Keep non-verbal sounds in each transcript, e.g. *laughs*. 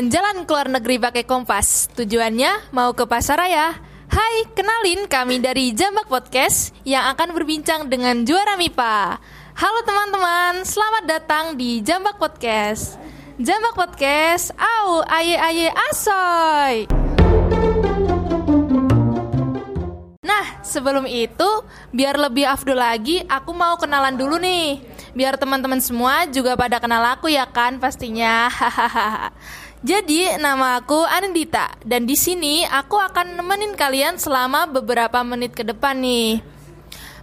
Jalan-jalan ke luar negeri pakai kompas. Tujuannya mau ke pasaraya. Hai, kenalin kami dari Jambak Podcast yang akan berbincang dengan juara MIPA. Halo teman-teman, selamat datang di Jambak Podcast. Jambak Podcast, au, aye aye asoy. Nah, sebelum itu, biar lebih afdol lagi, aku mau kenalan dulu nih. Biar teman-teman semua juga pada kenal aku ya kan pastinya. *laughs* Hahaha. Jadi, nama aku Anindita dan di sini aku akan nemenin kalian selama beberapa menit ke depan nih.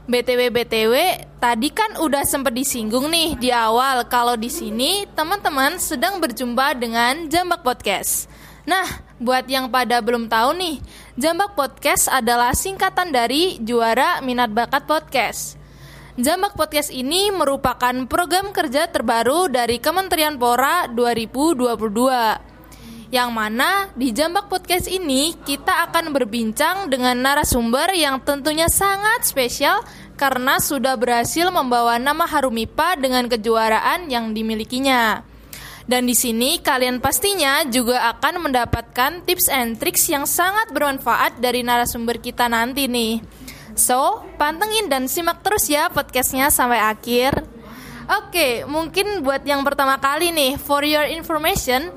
BTW BTW, tadi kan udah sempat disinggung nih di awal kalau di sini teman-teman sedang berjumpa dengan Jambak Podcast. Nah, buat yang pada belum tahu nih, Jambak Podcast adalah singkatan dari Juara Minat Bakat Podcast. Jambak Podcast ini merupakan program kerja terbaru dari Kementerian Pora 2022. Yang mana di Jambak Podcast ini kita akan berbincang dengan narasumber yang tentunya sangat spesial karena sudah berhasil membawa nama Harumipa dengan kejuaraan yang dimilikinya. Dan di sini kalian pastinya juga akan mendapatkan tips and tricks yang sangat bermanfaat dari narasumber kita nanti nih. So, pantengin dan simak terus ya podcastnya sampai akhir. Oke, mungkin buat yang pertama kali nih, for your information,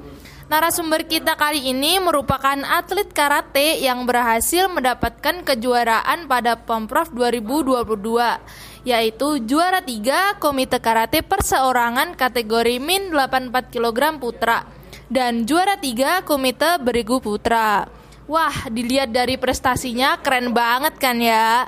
narasumber kita kali ini merupakan atlet karate yang berhasil mendapatkan kejuaraan pada Pemprov 2022 yaitu juara 3 Komite Karate Perseorangan kategori min 84 kg putra dan juara 3 Komite Berigu Putra. Wah, dilihat dari prestasinya keren banget kan ya.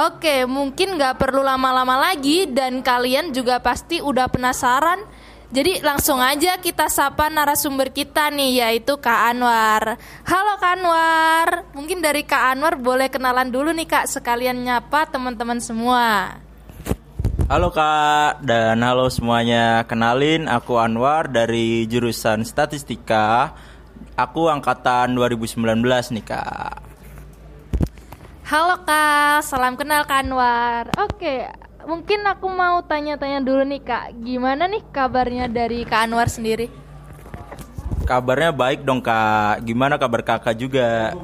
Oke, mungkin nggak perlu lama-lama lagi dan kalian juga pasti udah penasaran. Jadi langsung aja kita sapa narasumber kita nih yaitu Kak Anwar. Halo Kak Anwar. Mungkin dari Kak Anwar boleh kenalan dulu nih Kak sekalian nyapa teman-teman semua. Halo Kak dan halo semuanya. Kenalin aku Anwar dari jurusan Statistika. Aku angkatan 2019 nih Kak. Halo Kak, salam kenal Kak Anwar. Oke, mungkin aku mau tanya-tanya dulu nih Kak, gimana nih kabarnya dari Kak Anwar sendiri? Kabarnya baik dong Kak. Gimana kabar Kakak juga?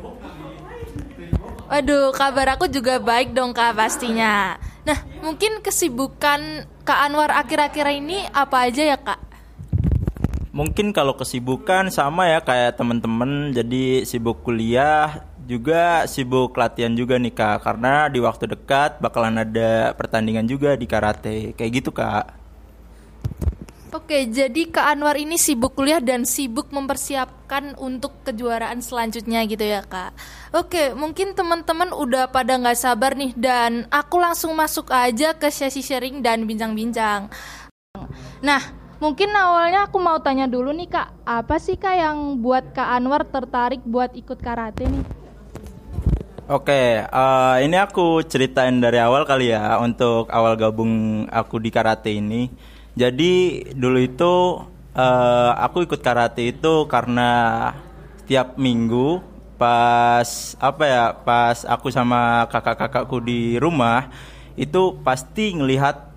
Waduh, kabar aku juga baik dong Kak pastinya. Nah, mungkin kesibukan Kak Anwar akhir-akhir ini apa aja ya Kak? Mungkin kalau kesibukan sama ya kayak temen-temen jadi sibuk kuliah juga sibuk latihan juga nih kak karena di waktu dekat bakalan ada pertandingan juga di karate kayak gitu kak Oke, jadi Kak Anwar ini sibuk kuliah dan sibuk mempersiapkan untuk kejuaraan selanjutnya gitu ya Kak. Oke, mungkin teman-teman udah pada nggak sabar nih dan aku langsung masuk aja ke sesi sharing dan bincang-bincang. Nah, mungkin awalnya aku mau tanya dulu nih Kak, apa sih Kak yang buat Kak Anwar tertarik buat ikut karate nih? Oke, uh, ini aku ceritain dari awal kali ya untuk awal gabung aku di karate ini. Jadi dulu itu uh, aku ikut karate itu karena tiap minggu pas apa ya pas aku sama kakak-kakakku di rumah itu pasti ngelihat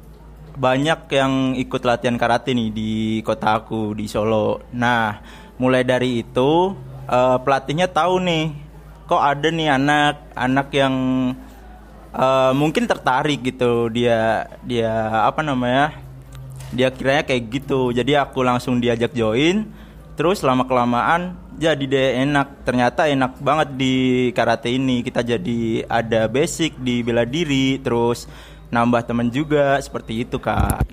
banyak yang ikut latihan karate nih di kota aku di Solo. Nah mulai dari itu uh, pelatihnya tahu nih kok ada nih anak-anak yang uh, mungkin tertarik gitu. Dia dia apa namanya dia kiranya kayak gitu. Jadi aku langsung diajak join terus lama kelamaan jadi deh enak. Ternyata enak banget di karate ini. Kita jadi ada basic di bela diri terus nambah temen juga seperti itu kak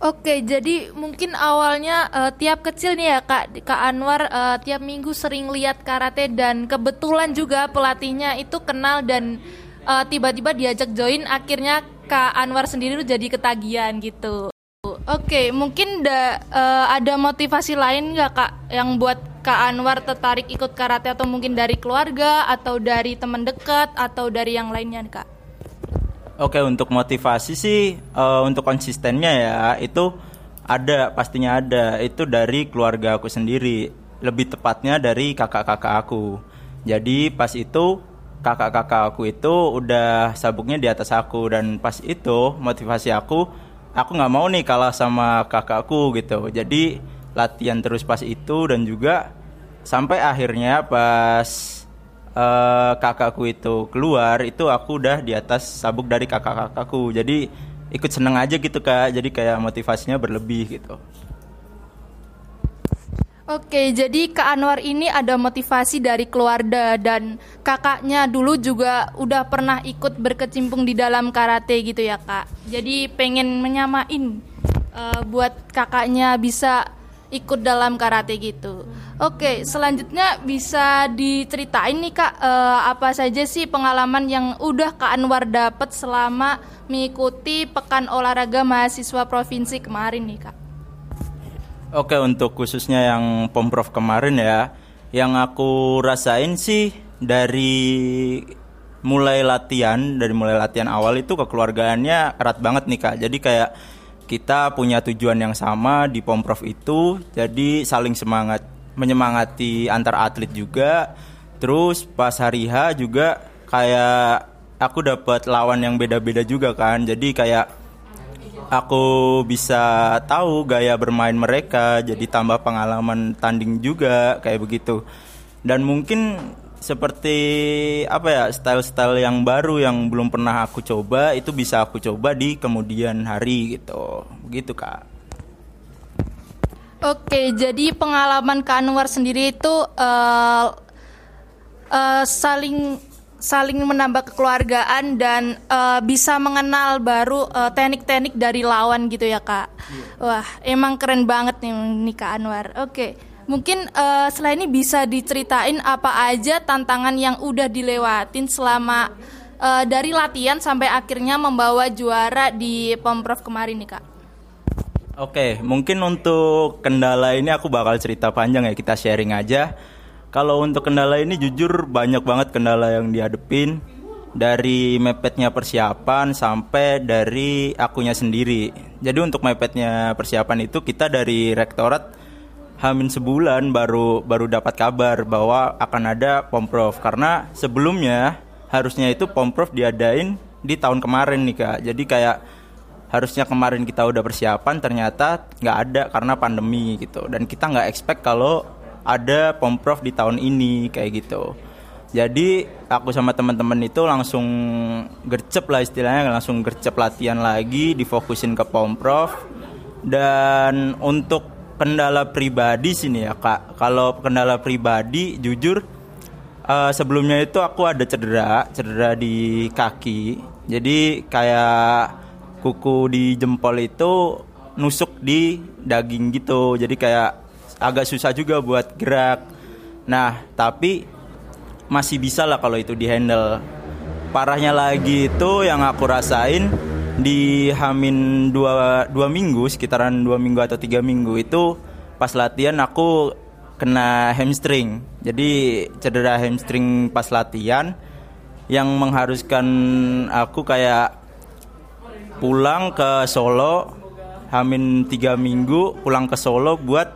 Oke, jadi mungkin awalnya uh, tiap kecil nih ya Kak Kak Anwar uh, tiap minggu sering lihat karate dan kebetulan juga pelatihnya itu kenal dan uh, tiba-tiba diajak join akhirnya Kak Anwar sendiri tuh jadi ketagihan gitu. Oke, mungkin da, uh, ada motivasi lain nggak kak yang buat kak Anwar tertarik ikut karate atau mungkin dari keluarga atau dari teman dekat atau dari yang lainnya kak? Oke, untuk motivasi sih uh, untuk konsistennya ya itu ada pastinya ada. Itu dari keluarga aku sendiri. Lebih tepatnya dari kakak-kakak aku. Jadi pas itu kakak-kakak aku itu udah sabuknya di atas aku. Dan pas itu motivasi aku aku nggak mau nih kalah sama kakakku gitu. Jadi latihan terus pas itu dan juga sampai akhirnya pas uh, kakakku itu keluar itu aku udah di atas sabuk dari kakak-kakakku jadi ikut seneng aja gitu kak. Jadi kayak motivasinya berlebih gitu. Oke, jadi Kak Anwar ini ada motivasi dari keluarga dan kakaknya dulu juga udah pernah ikut berkecimpung di dalam karate gitu ya Kak. Jadi pengen menyamain uh, buat kakaknya bisa ikut dalam karate gitu. Oke, selanjutnya bisa diceritain nih Kak uh, apa saja sih pengalaman yang udah Kak Anwar dapat selama mengikuti Pekan Olahraga Mahasiswa Provinsi kemarin nih Kak. Oke untuk khususnya yang pemprov kemarin ya, yang aku rasain sih dari mulai latihan dari mulai latihan awal itu kekeluargaannya erat banget nih kak. Jadi kayak kita punya tujuan yang sama di pemprov itu, jadi saling semangat menyemangati antar atlet juga. Terus pas hari H juga kayak aku dapat lawan yang beda-beda juga kan. Jadi kayak aku bisa tahu gaya bermain mereka jadi tambah pengalaman tanding juga kayak begitu dan mungkin seperti apa ya style-style yang baru yang belum pernah aku coba itu bisa aku coba di kemudian hari gitu begitu kak Oke, jadi pengalaman Kak Anwar sendiri itu uh, uh, saling saling menambah kekeluargaan dan uh, bisa mengenal baru uh, teknik-teknik dari lawan gitu ya kak. Iya. Wah emang keren banget nih nih kak Anwar. Oke, mungkin uh, selain ini bisa diceritain apa aja tantangan yang udah dilewatin selama uh, dari latihan sampai akhirnya membawa juara di pemprov kemarin nih kak. Oke, mungkin untuk kendala ini aku bakal cerita panjang ya kita sharing aja kalau untuk kendala ini jujur banyak banget kendala yang dihadepin dari mepetnya persiapan sampai dari akunya sendiri. Jadi untuk mepetnya persiapan itu kita dari rektorat hamin sebulan baru baru dapat kabar bahwa akan ada pomprov karena sebelumnya harusnya itu pomprov diadain di tahun kemarin nih kak. Jadi kayak harusnya kemarin kita udah persiapan ternyata nggak ada karena pandemi gitu. Dan kita nggak expect kalau ada pomprov di tahun ini kayak gitu. Jadi aku sama teman-teman itu langsung gercep lah istilahnya langsung gercep latihan lagi difokusin ke pomprov dan untuk kendala pribadi sini ya kak kalau kendala pribadi jujur uh, sebelumnya itu aku ada cedera cedera di kaki jadi kayak kuku di jempol itu nusuk di daging gitu jadi kayak agak susah juga buat gerak. Nah, tapi masih bisa lah kalau itu dihandle. Parahnya lagi itu yang aku rasain di Hamin dua, dua minggu sekitaran dua minggu atau tiga minggu itu pas latihan aku kena hamstring. Jadi cedera hamstring pas latihan yang mengharuskan aku kayak pulang ke Solo Hamin tiga minggu pulang ke Solo buat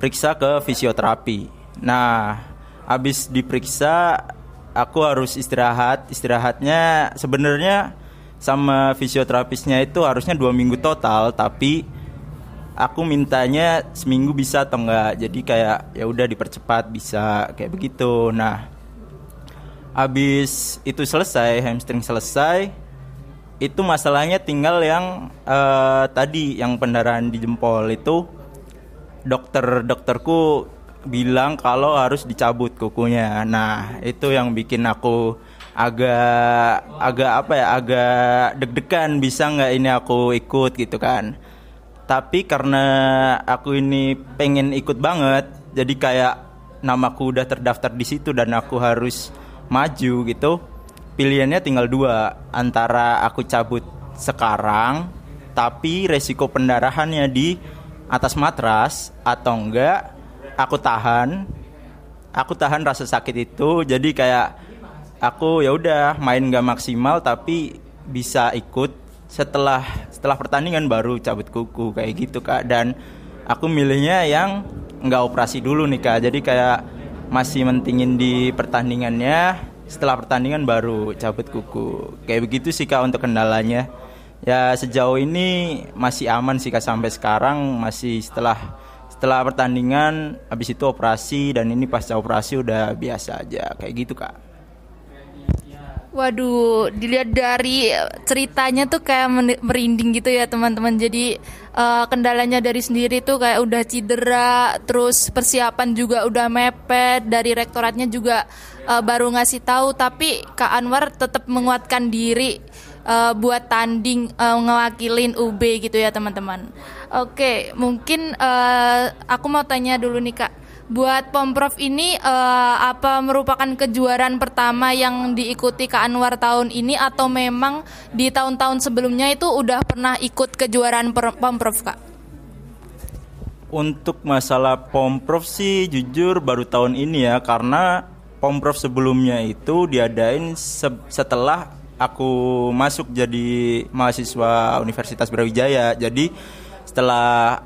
periksa ke fisioterapi. Nah, habis diperiksa aku harus istirahat. Istirahatnya sebenarnya sama fisioterapisnya itu harusnya dua minggu total, tapi aku mintanya seminggu bisa atau enggak. Jadi kayak ya udah dipercepat bisa kayak begitu. Nah, habis itu selesai, hamstring selesai, itu masalahnya tinggal yang uh, tadi yang pendarahan di jempol itu dokter-dokterku bilang kalau harus dicabut kukunya. Nah, itu yang bikin aku agak agak apa ya agak deg-degan bisa nggak ini aku ikut gitu kan. Tapi karena aku ini pengen ikut banget jadi kayak namaku udah terdaftar di situ dan aku harus maju gitu pilihannya tinggal dua antara aku cabut sekarang tapi resiko pendarahannya di atas matras atau enggak aku tahan. Aku tahan rasa sakit itu jadi kayak aku ya udah main nggak maksimal tapi bisa ikut setelah setelah pertandingan baru cabut kuku kayak gitu kak. Dan aku milihnya yang nggak operasi dulu nih kak. Jadi kayak masih mentingin di pertandingannya setelah pertandingan baru cabut kuku. Kayak begitu sih kak untuk kendalanya. Ya sejauh ini masih aman sih kak sampai sekarang. Masih setelah setelah pertandingan habis itu operasi dan ini pasca operasi udah biasa aja. Kayak gitu kak Waduh, dilihat dari ceritanya tuh kayak merinding gitu ya teman-teman. Jadi uh, kendalanya dari sendiri tuh kayak udah cedera, terus persiapan juga udah mepet, dari rektoratnya juga uh, baru ngasih tahu. Tapi Kak Anwar tetap menguatkan diri uh, buat tanding uh, ngewakilin UB gitu ya teman-teman. Oke, mungkin uh, aku mau tanya dulu nih Kak buat Pomprov ini uh, apa merupakan kejuaraan pertama yang diikuti Kak Anwar tahun ini atau memang di tahun-tahun sebelumnya itu udah pernah ikut kejuaraan Pomprov Kak? Untuk masalah Pomprov sih jujur baru tahun ini ya karena Pomprov sebelumnya itu diadain se setelah aku masuk jadi mahasiswa Universitas Brawijaya. Jadi setelah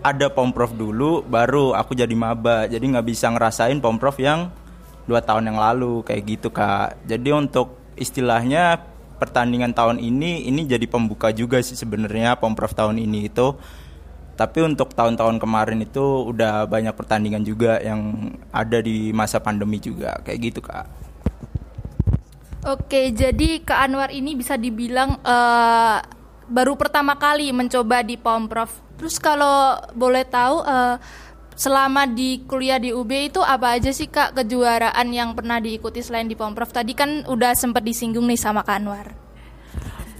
ada pomprov dulu baru aku jadi maba. Jadi nggak bisa ngerasain pomprov yang dua tahun yang lalu kayak gitu kak. Jadi untuk istilahnya pertandingan tahun ini ini jadi pembuka juga sih sebenarnya pomprov tahun ini itu. Tapi untuk tahun-tahun kemarin itu udah banyak pertandingan juga yang ada di masa pandemi juga kayak gitu kak. Oke, jadi Kak Anwar ini bisa dibilang uh, baru pertama kali mencoba di Pomprov Terus kalau boleh tahu uh, selama di kuliah di UB itu apa aja sih Kak kejuaraan yang pernah diikuti selain di Pomprov? Tadi kan udah sempat disinggung nih sama Kak Anwar.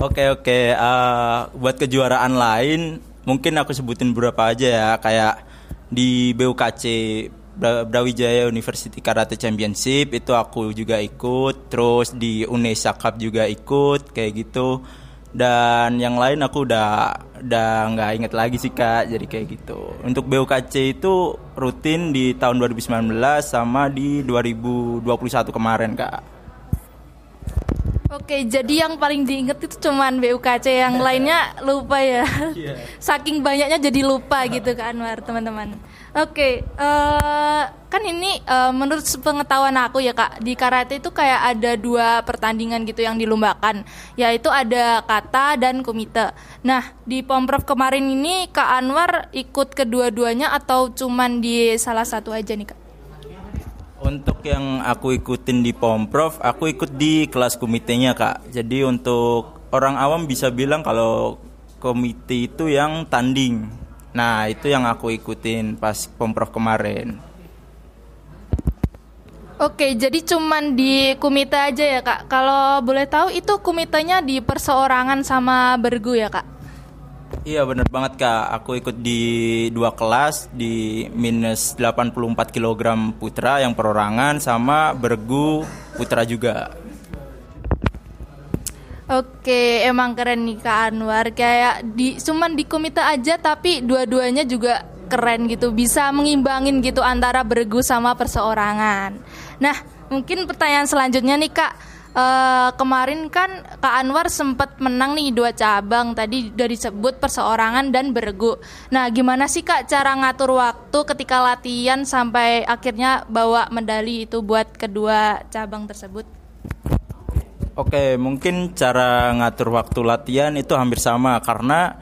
Oke oke, uh, buat kejuaraan lain mungkin aku sebutin beberapa aja ya kayak di BUKC Brawijaya University Karate Championship itu aku juga ikut, terus di Unesa Cup juga ikut kayak gitu dan yang lain aku udah udah nggak inget lagi sih kak. Jadi kayak gitu. Untuk BUKC itu rutin di tahun 2019 sama di 2021 kemarin kak Oke, jadi yang paling diinget itu cuman BUKC, yang *laughs* lainnya lupa ya. Yeah. *laughs* Saking banyaknya jadi lupa gitu kan Anwar, teman-teman. Oke, uh, kan ini uh, menurut pengetahuan aku ya kak, di karate itu kayak ada dua pertandingan gitu yang dilombakan, yaitu ada kata dan komite. Nah, di Pomprov kemarin ini Kak Anwar ikut kedua-duanya atau cuman di salah satu aja nih kak? Untuk yang aku ikutin di Pomprov, aku ikut di kelas komitenya kak. Jadi untuk orang awam bisa bilang kalau komite itu yang tanding. Nah itu yang aku ikutin pas Pomprov kemarin. Oke, jadi cuman di komite aja ya kak. Kalau boleh tahu itu komitenya di perseorangan sama bergu ya kak? Iya bener banget kak, aku ikut di dua kelas di minus 84 kg putra yang perorangan sama bergu putra juga. Oke, emang keren nih Kak Anwar. Kayak di cuman di komite aja tapi dua-duanya juga keren gitu. Bisa mengimbangin gitu antara bergu sama perseorangan. Nah, mungkin pertanyaan selanjutnya nih Kak uh, kemarin kan Kak Anwar sempat menang nih dua cabang tadi dari sebut perseorangan dan bergu. Nah, gimana sih Kak cara ngatur waktu ketika latihan sampai akhirnya bawa medali itu buat kedua cabang tersebut? Oke, mungkin cara ngatur waktu latihan itu hampir sama karena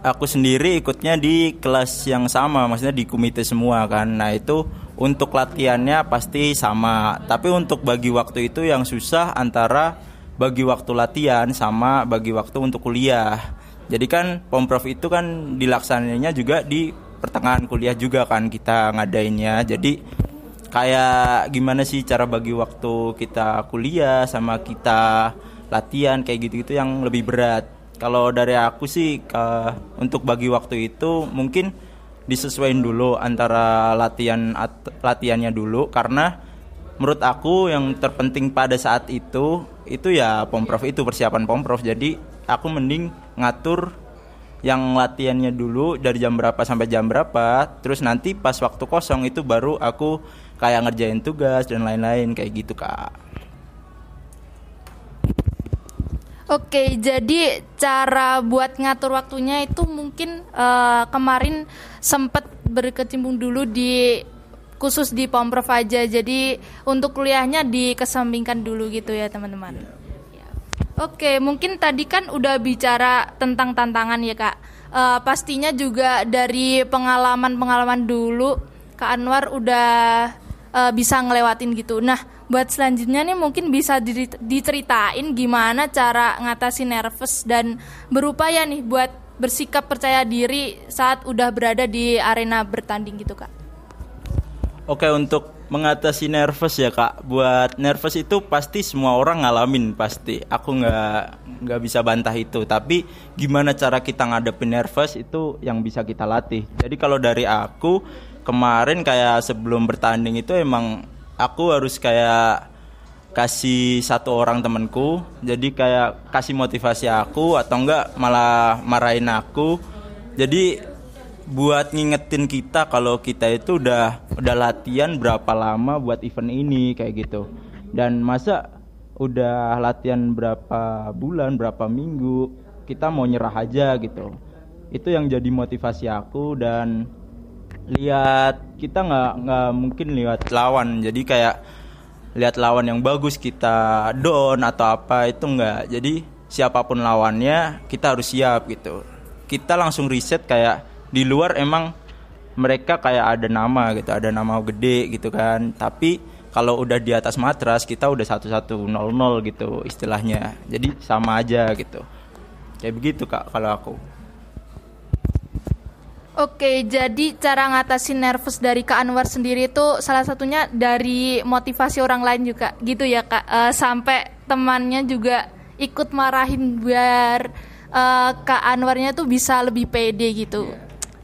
aku sendiri ikutnya di kelas yang sama, maksudnya di komite semua kan. Nah, itu untuk latihannya pasti sama. Tapi untuk bagi waktu itu yang susah antara bagi waktu latihan sama bagi waktu untuk kuliah. Jadi kan pomprov itu kan dilaksananya juga di pertengahan kuliah juga kan kita ngadainnya. Jadi kayak gimana sih cara bagi waktu kita kuliah sama kita latihan kayak gitu-gitu yang lebih berat? Kalau dari aku sih uh, untuk bagi waktu itu mungkin disesuaikan dulu antara latihan latihannya dulu. Karena menurut aku yang terpenting pada saat itu itu ya pomprov itu persiapan pomprov jadi aku mending ngatur yang latihannya dulu dari jam berapa sampai jam berapa. Terus nanti pas waktu kosong itu baru aku kayak ngerjain tugas dan lain-lain kayak gitu kak Oke, jadi cara buat ngatur waktunya itu mungkin uh, kemarin sempat berkecimpung dulu di khusus di Pomprov aja. Jadi untuk kuliahnya dikesampingkan dulu gitu ya, teman-teman. Ya. Oke, mungkin tadi kan udah bicara tentang tantangan ya, Kak. uh, pastinya juga dari pengalaman-pengalaman dulu Kak Anwar udah uh, bisa ngelewatin gitu. Nah, buat selanjutnya nih mungkin bisa diceritain gimana cara ngatasi nervous dan berupaya nih buat bersikap percaya diri saat udah berada di arena bertanding gitu kak. Oke untuk mengatasi nervous ya kak, buat nervous itu pasti semua orang ngalamin pasti. Aku nggak nggak bisa bantah itu. Tapi gimana cara kita ngadepin nervous itu yang bisa kita latih. Jadi kalau dari aku kemarin kayak sebelum bertanding itu emang aku harus kayak kasih satu orang temanku. Jadi kayak kasih motivasi aku atau enggak malah marahin aku. Jadi buat ngingetin kita kalau kita itu udah udah latihan berapa lama buat event ini kayak gitu. Dan masa udah latihan berapa bulan berapa minggu kita mau nyerah aja gitu. Itu yang jadi motivasi aku dan lihat kita nggak nggak mungkin lihat lawan. Jadi kayak lihat lawan yang bagus kita down atau apa itu enggak jadi siapa pun lawannya kita harus siap gitu. Kita langsung riset kayak di luar emang mereka kayak ada nama gitu ada nama gede gitu kan. Tapi kalau udah di atas matras kita udah satu satu nol nol gitu istilahnya. Jadi sama aja gitu. Kayak begitu kak kalau aku Oke, jadi cara ngatasin nervous dari Kak Anwar sendiri itu salah satunya dari motivasi orang lain juga, gitu ya Kak. Uh, sampai temannya juga ikut marahin biar uh, Kak Anwarnya tuh bisa lebih pede gitu.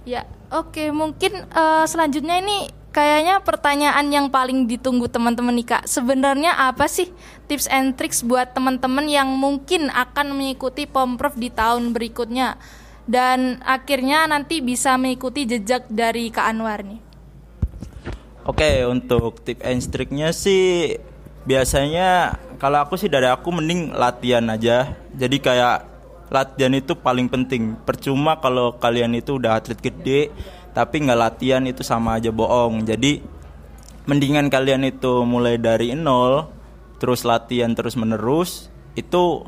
Yeah. Ya, oke, mungkin uh, selanjutnya ini kayaknya pertanyaan yang paling ditunggu teman-teman nih Kak. Sebenarnya apa sih tips and tricks buat teman-teman yang mungkin akan mengikuti Pomprov di tahun berikutnya? Dan akhirnya nanti bisa mengikuti jejak dari Kak Anwar nih. Oke, untuk tip and triknya sih biasanya kalau aku sih dari aku mending latihan aja. Jadi kayak latihan itu paling penting. Percuma kalau kalian itu udah atlet gede tapi nggak latihan itu sama aja bohong. Jadi mendingan kalian itu mulai dari nol terus latihan terus menerus itu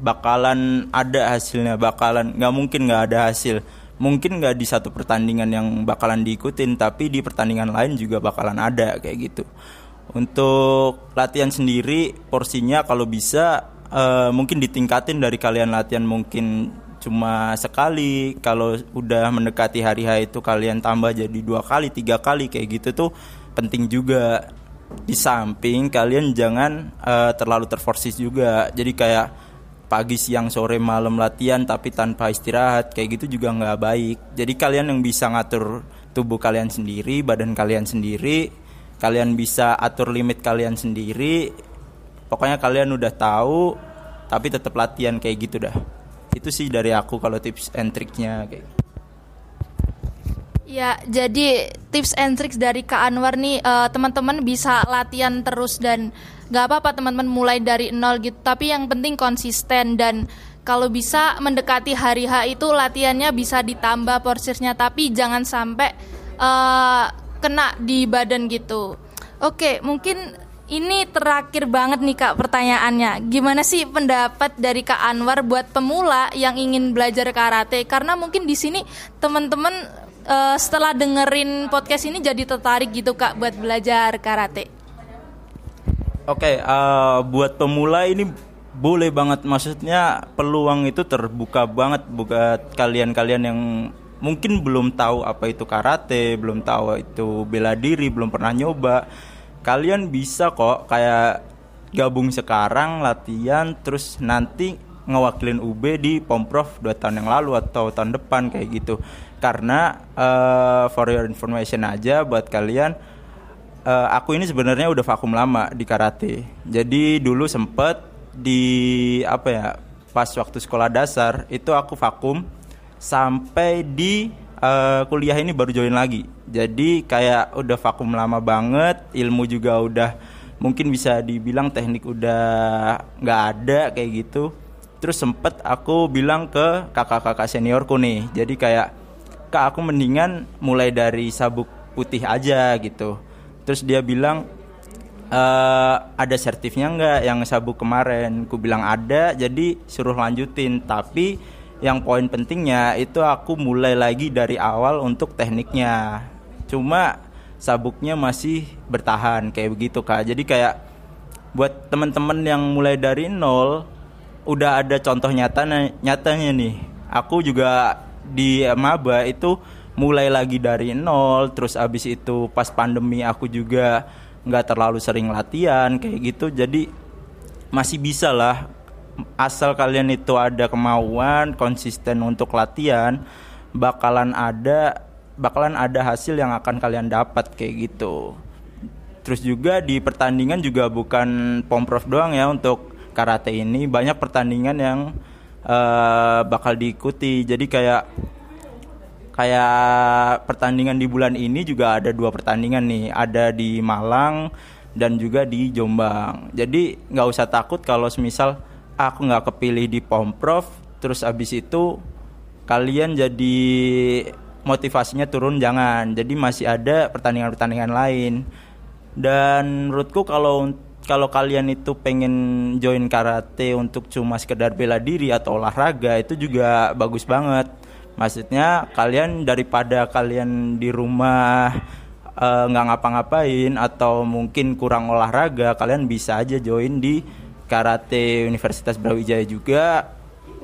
bakalan ada hasilnya bakalan nggak mungkin nggak ada hasil. Mungkin nggak di satu pertandingan yang bakalan diikutin tapi di pertandingan lain juga bakalan ada kayak gitu. Untuk latihan sendiri porsinya kalau bisa uh, mungkin ditingkatin dari kalian latihan mungkin cuma sekali. Kalau udah mendekati hari H itu kalian tambah jadi dua kali tiga kali kayak gitu tuh penting juga. Di samping kalian jangan uh, terlalu terforsis juga. Jadi kayak pagi siang sore malam latihan tapi tanpa istirahat kayak gitu juga nggak baik jadi kalian yang bisa ngatur tubuh kalian sendiri badan kalian sendiri kalian bisa atur limit kalian sendiri pokoknya kalian udah tahu tapi tetap latihan kayak gitu dah itu sih dari aku kalau tips and triknya kayak gitu. Ya, jadi tips and tricks dari Kak Anwar nih uh, teman-teman bisa latihan terus dan nggak apa-apa teman-teman mulai dari nol gitu. Tapi yang penting konsisten dan kalau bisa mendekati hari H itu latihannya bisa ditambah porsinya tapi jangan sampai uh, kena di badan gitu. Oke, mungkin ini terakhir banget nih Kak pertanyaannya. Gimana sih pendapat dari Kak Anwar buat pemula yang ingin belajar karate? Karena mungkin di sini teman-teman uh, setelah dengerin podcast ini jadi tertarik gitu kak buat belajar karate? Oke, okay, uh, eh, buat pemula ini boleh banget. Maksudnya peluang itu terbuka banget buat kalian-kalian yang mungkin belum tahu apa itu karate, belum tahu itu bela diri, belum pernah nyoba. Kalian bisa kok kayak gabung sekarang latihan terus nanti ngewakilin UB di Pomprov dua tahun yang lalu atau tahun depan kayak gitu karena uh, for your information aja buat kalian uh, aku ini sebenarnya udah vakum lama di karate. Jadi dulu sempet di apa ya pas waktu sekolah dasar itu aku vakum sampai di uh, kuliah ini baru join lagi. Jadi kayak udah vakum lama banget ilmu juga udah mungkin bisa dibilang teknik udah nggak ada kayak gitu. Terus sempet aku bilang ke kakak-kakak seniorku nih. Jadi kayak kak aku mendingan mulai dari sabuk putih aja gitu terus dia bilang e, ada sertifnya nggak yang sabuk kemarin? Ku bilang ada jadi suruh lanjutin. Tapi yang poin pentingnya itu aku mulai lagi dari awal untuk tekniknya. Cuma sabuknya masih bertahan kayak begitu kak. Jadi kayak buat teman-teman yang mulai dari nol udah ada contoh nyata nyatanya nih. Aku juga di maba itu mulai lagi dari nol terus abis itu pas pandemi aku juga nggak terlalu sering latihan kayak gitu. Jadi masih bisa lah asal kalian itu ada kemauan konsisten untuk latihan bakalan ada bakalan ada hasil yang akan kalian dapat kayak gitu. Terus juga di pertandingan juga bukan pomprov doang ya untuk karate ini. Banyak pertandingan yang uh, bakal diikuti. Jadi kayak kayak pertandingan di bulan ini juga ada dua pertandingan nih. Ada di Malang dan juga di Jombang. Jadi nggak usah takut kalau semisal aku nggak kepilih di pomprov terus abis itu kalian jadi motivasinya turun jangan. Jadi masih ada pertandingan-pertandingan lain. Dan menurutku kalau kalau kalian itu pengen join karate untuk cuma sekedar bela diri atau olahraga itu juga bagus banget maksudnya kalian daripada kalian di rumah eh, nggak uh, ngapa-ngapain atau mungkin kurang olahraga kalian bisa aja join di karate Universitas Brawijaya juga.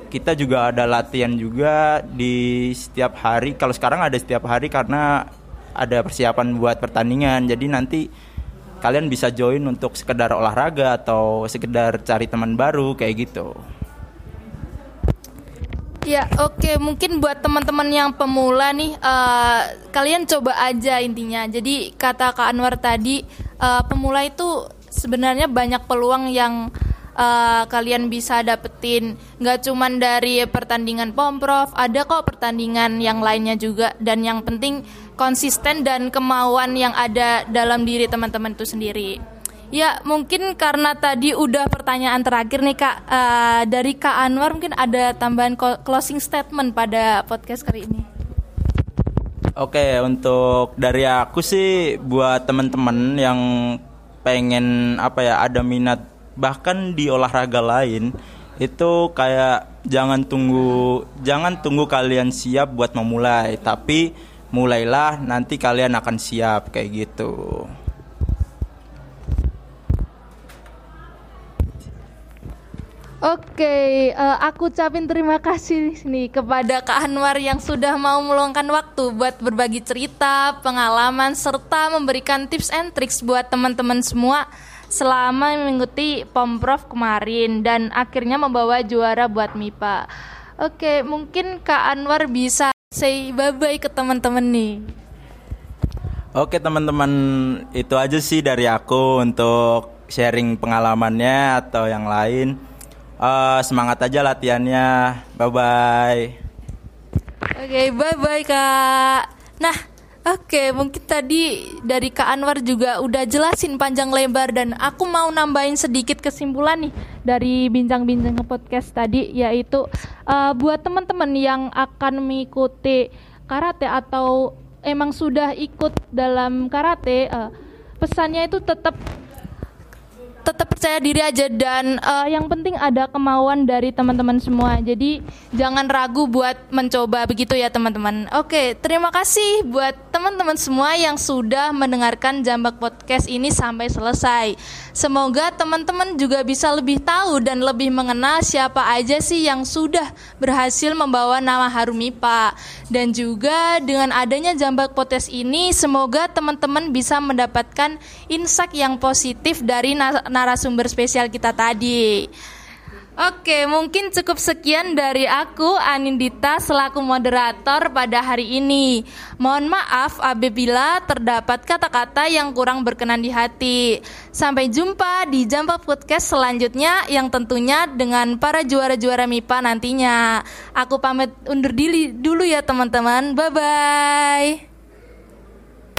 Kita juga ada latihan juga di setiap hari. Kalau sekarang ada setiap hari karena ada persiapan buat pertandingan. Jadi nanti kalian bisa join untuk sekedar olahraga atau sekedar cari teman baru kayak gitu Ya oke okay. mungkin buat teman-teman yang pemula nih uh, kalian coba aja intinya. Jadi kata Kak Anwar tadi uh, pemula itu sebenarnya banyak peluang yang uh, kalian bisa dapetin nggak cuman dari pertandingan pomprov ada kok pertandingan yang lainnya juga dan yang penting konsisten dan kemauan yang ada dalam diri teman-teman itu sendiri ya mungkin karena tadi udah pertanyaan terakhir nih kak uh, dari kak Anwar mungkin ada tambahan closing statement pada podcast kali ini Oke, untuk dari aku sih buat teman-teman yang pengen apa ya ada minat bahkan di olahraga lain itu kayak jangan tunggu jangan tunggu kalian siap buat memulai tapi mulailah nanti kalian akan siap kayak gitu. Oke, uh, aku ucapin terima kasih nih kepada Kak Anwar yang sudah mau meluangkan waktu buat berbagi cerita, pengalaman, serta memberikan tips and tricks buat teman-teman semua selama mengikuti Pomprov kemarin dan akhirnya membawa juara buat MIPA. Oke, mungkin Kak Anwar bisa say bye-bye ke teman-teman nih. Oke teman-teman, itu aja sih dari aku untuk sharing pengalamannya atau yang lain. Uh, semangat aja latihannya. Bye-bye. Oke, bye-bye Kak. Nah, Oke, mungkin tadi dari Kak Anwar juga udah jelasin panjang lebar dan aku mau nambahin sedikit kesimpulan nih dari bincang-bincang podcast tadi yaitu uh, buat teman-teman yang akan mengikuti karate atau emang sudah ikut dalam karate uh, pesannya itu tetap tetap percaya diri aja dan uh, yang penting ada kemauan dari teman-teman semua. Jadi jangan ragu buat mencoba begitu ya teman-teman. Oke, terima kasih buat teman-teman semua yang sudah mendengarkan Jambak Podcast ini sampai selesai. Semoga teman-teman juga bisa lebih tahu dan lebih mengenal siapa aja sih yang sudah berhasil membawa nama harum MIPA. Dan juga dengan adanya Jambak Podcast ini, semoga teman-teman bisa mendapatkan insight yang positif dari narasumber spesial kita tadi. Oke, mungkin cukup sekian dari aku Anindita selaku moderator pada hari ini. Mohon maaf apabila terdapat kata-kata yang kurang berkenan di hati. Sampai jumpa di Jampa Podcast selanjutnya yang tentunya dengan para juara-juara MIPA nantinya. Aku pamit undur diri dulu ya teman-teman. Bye bye.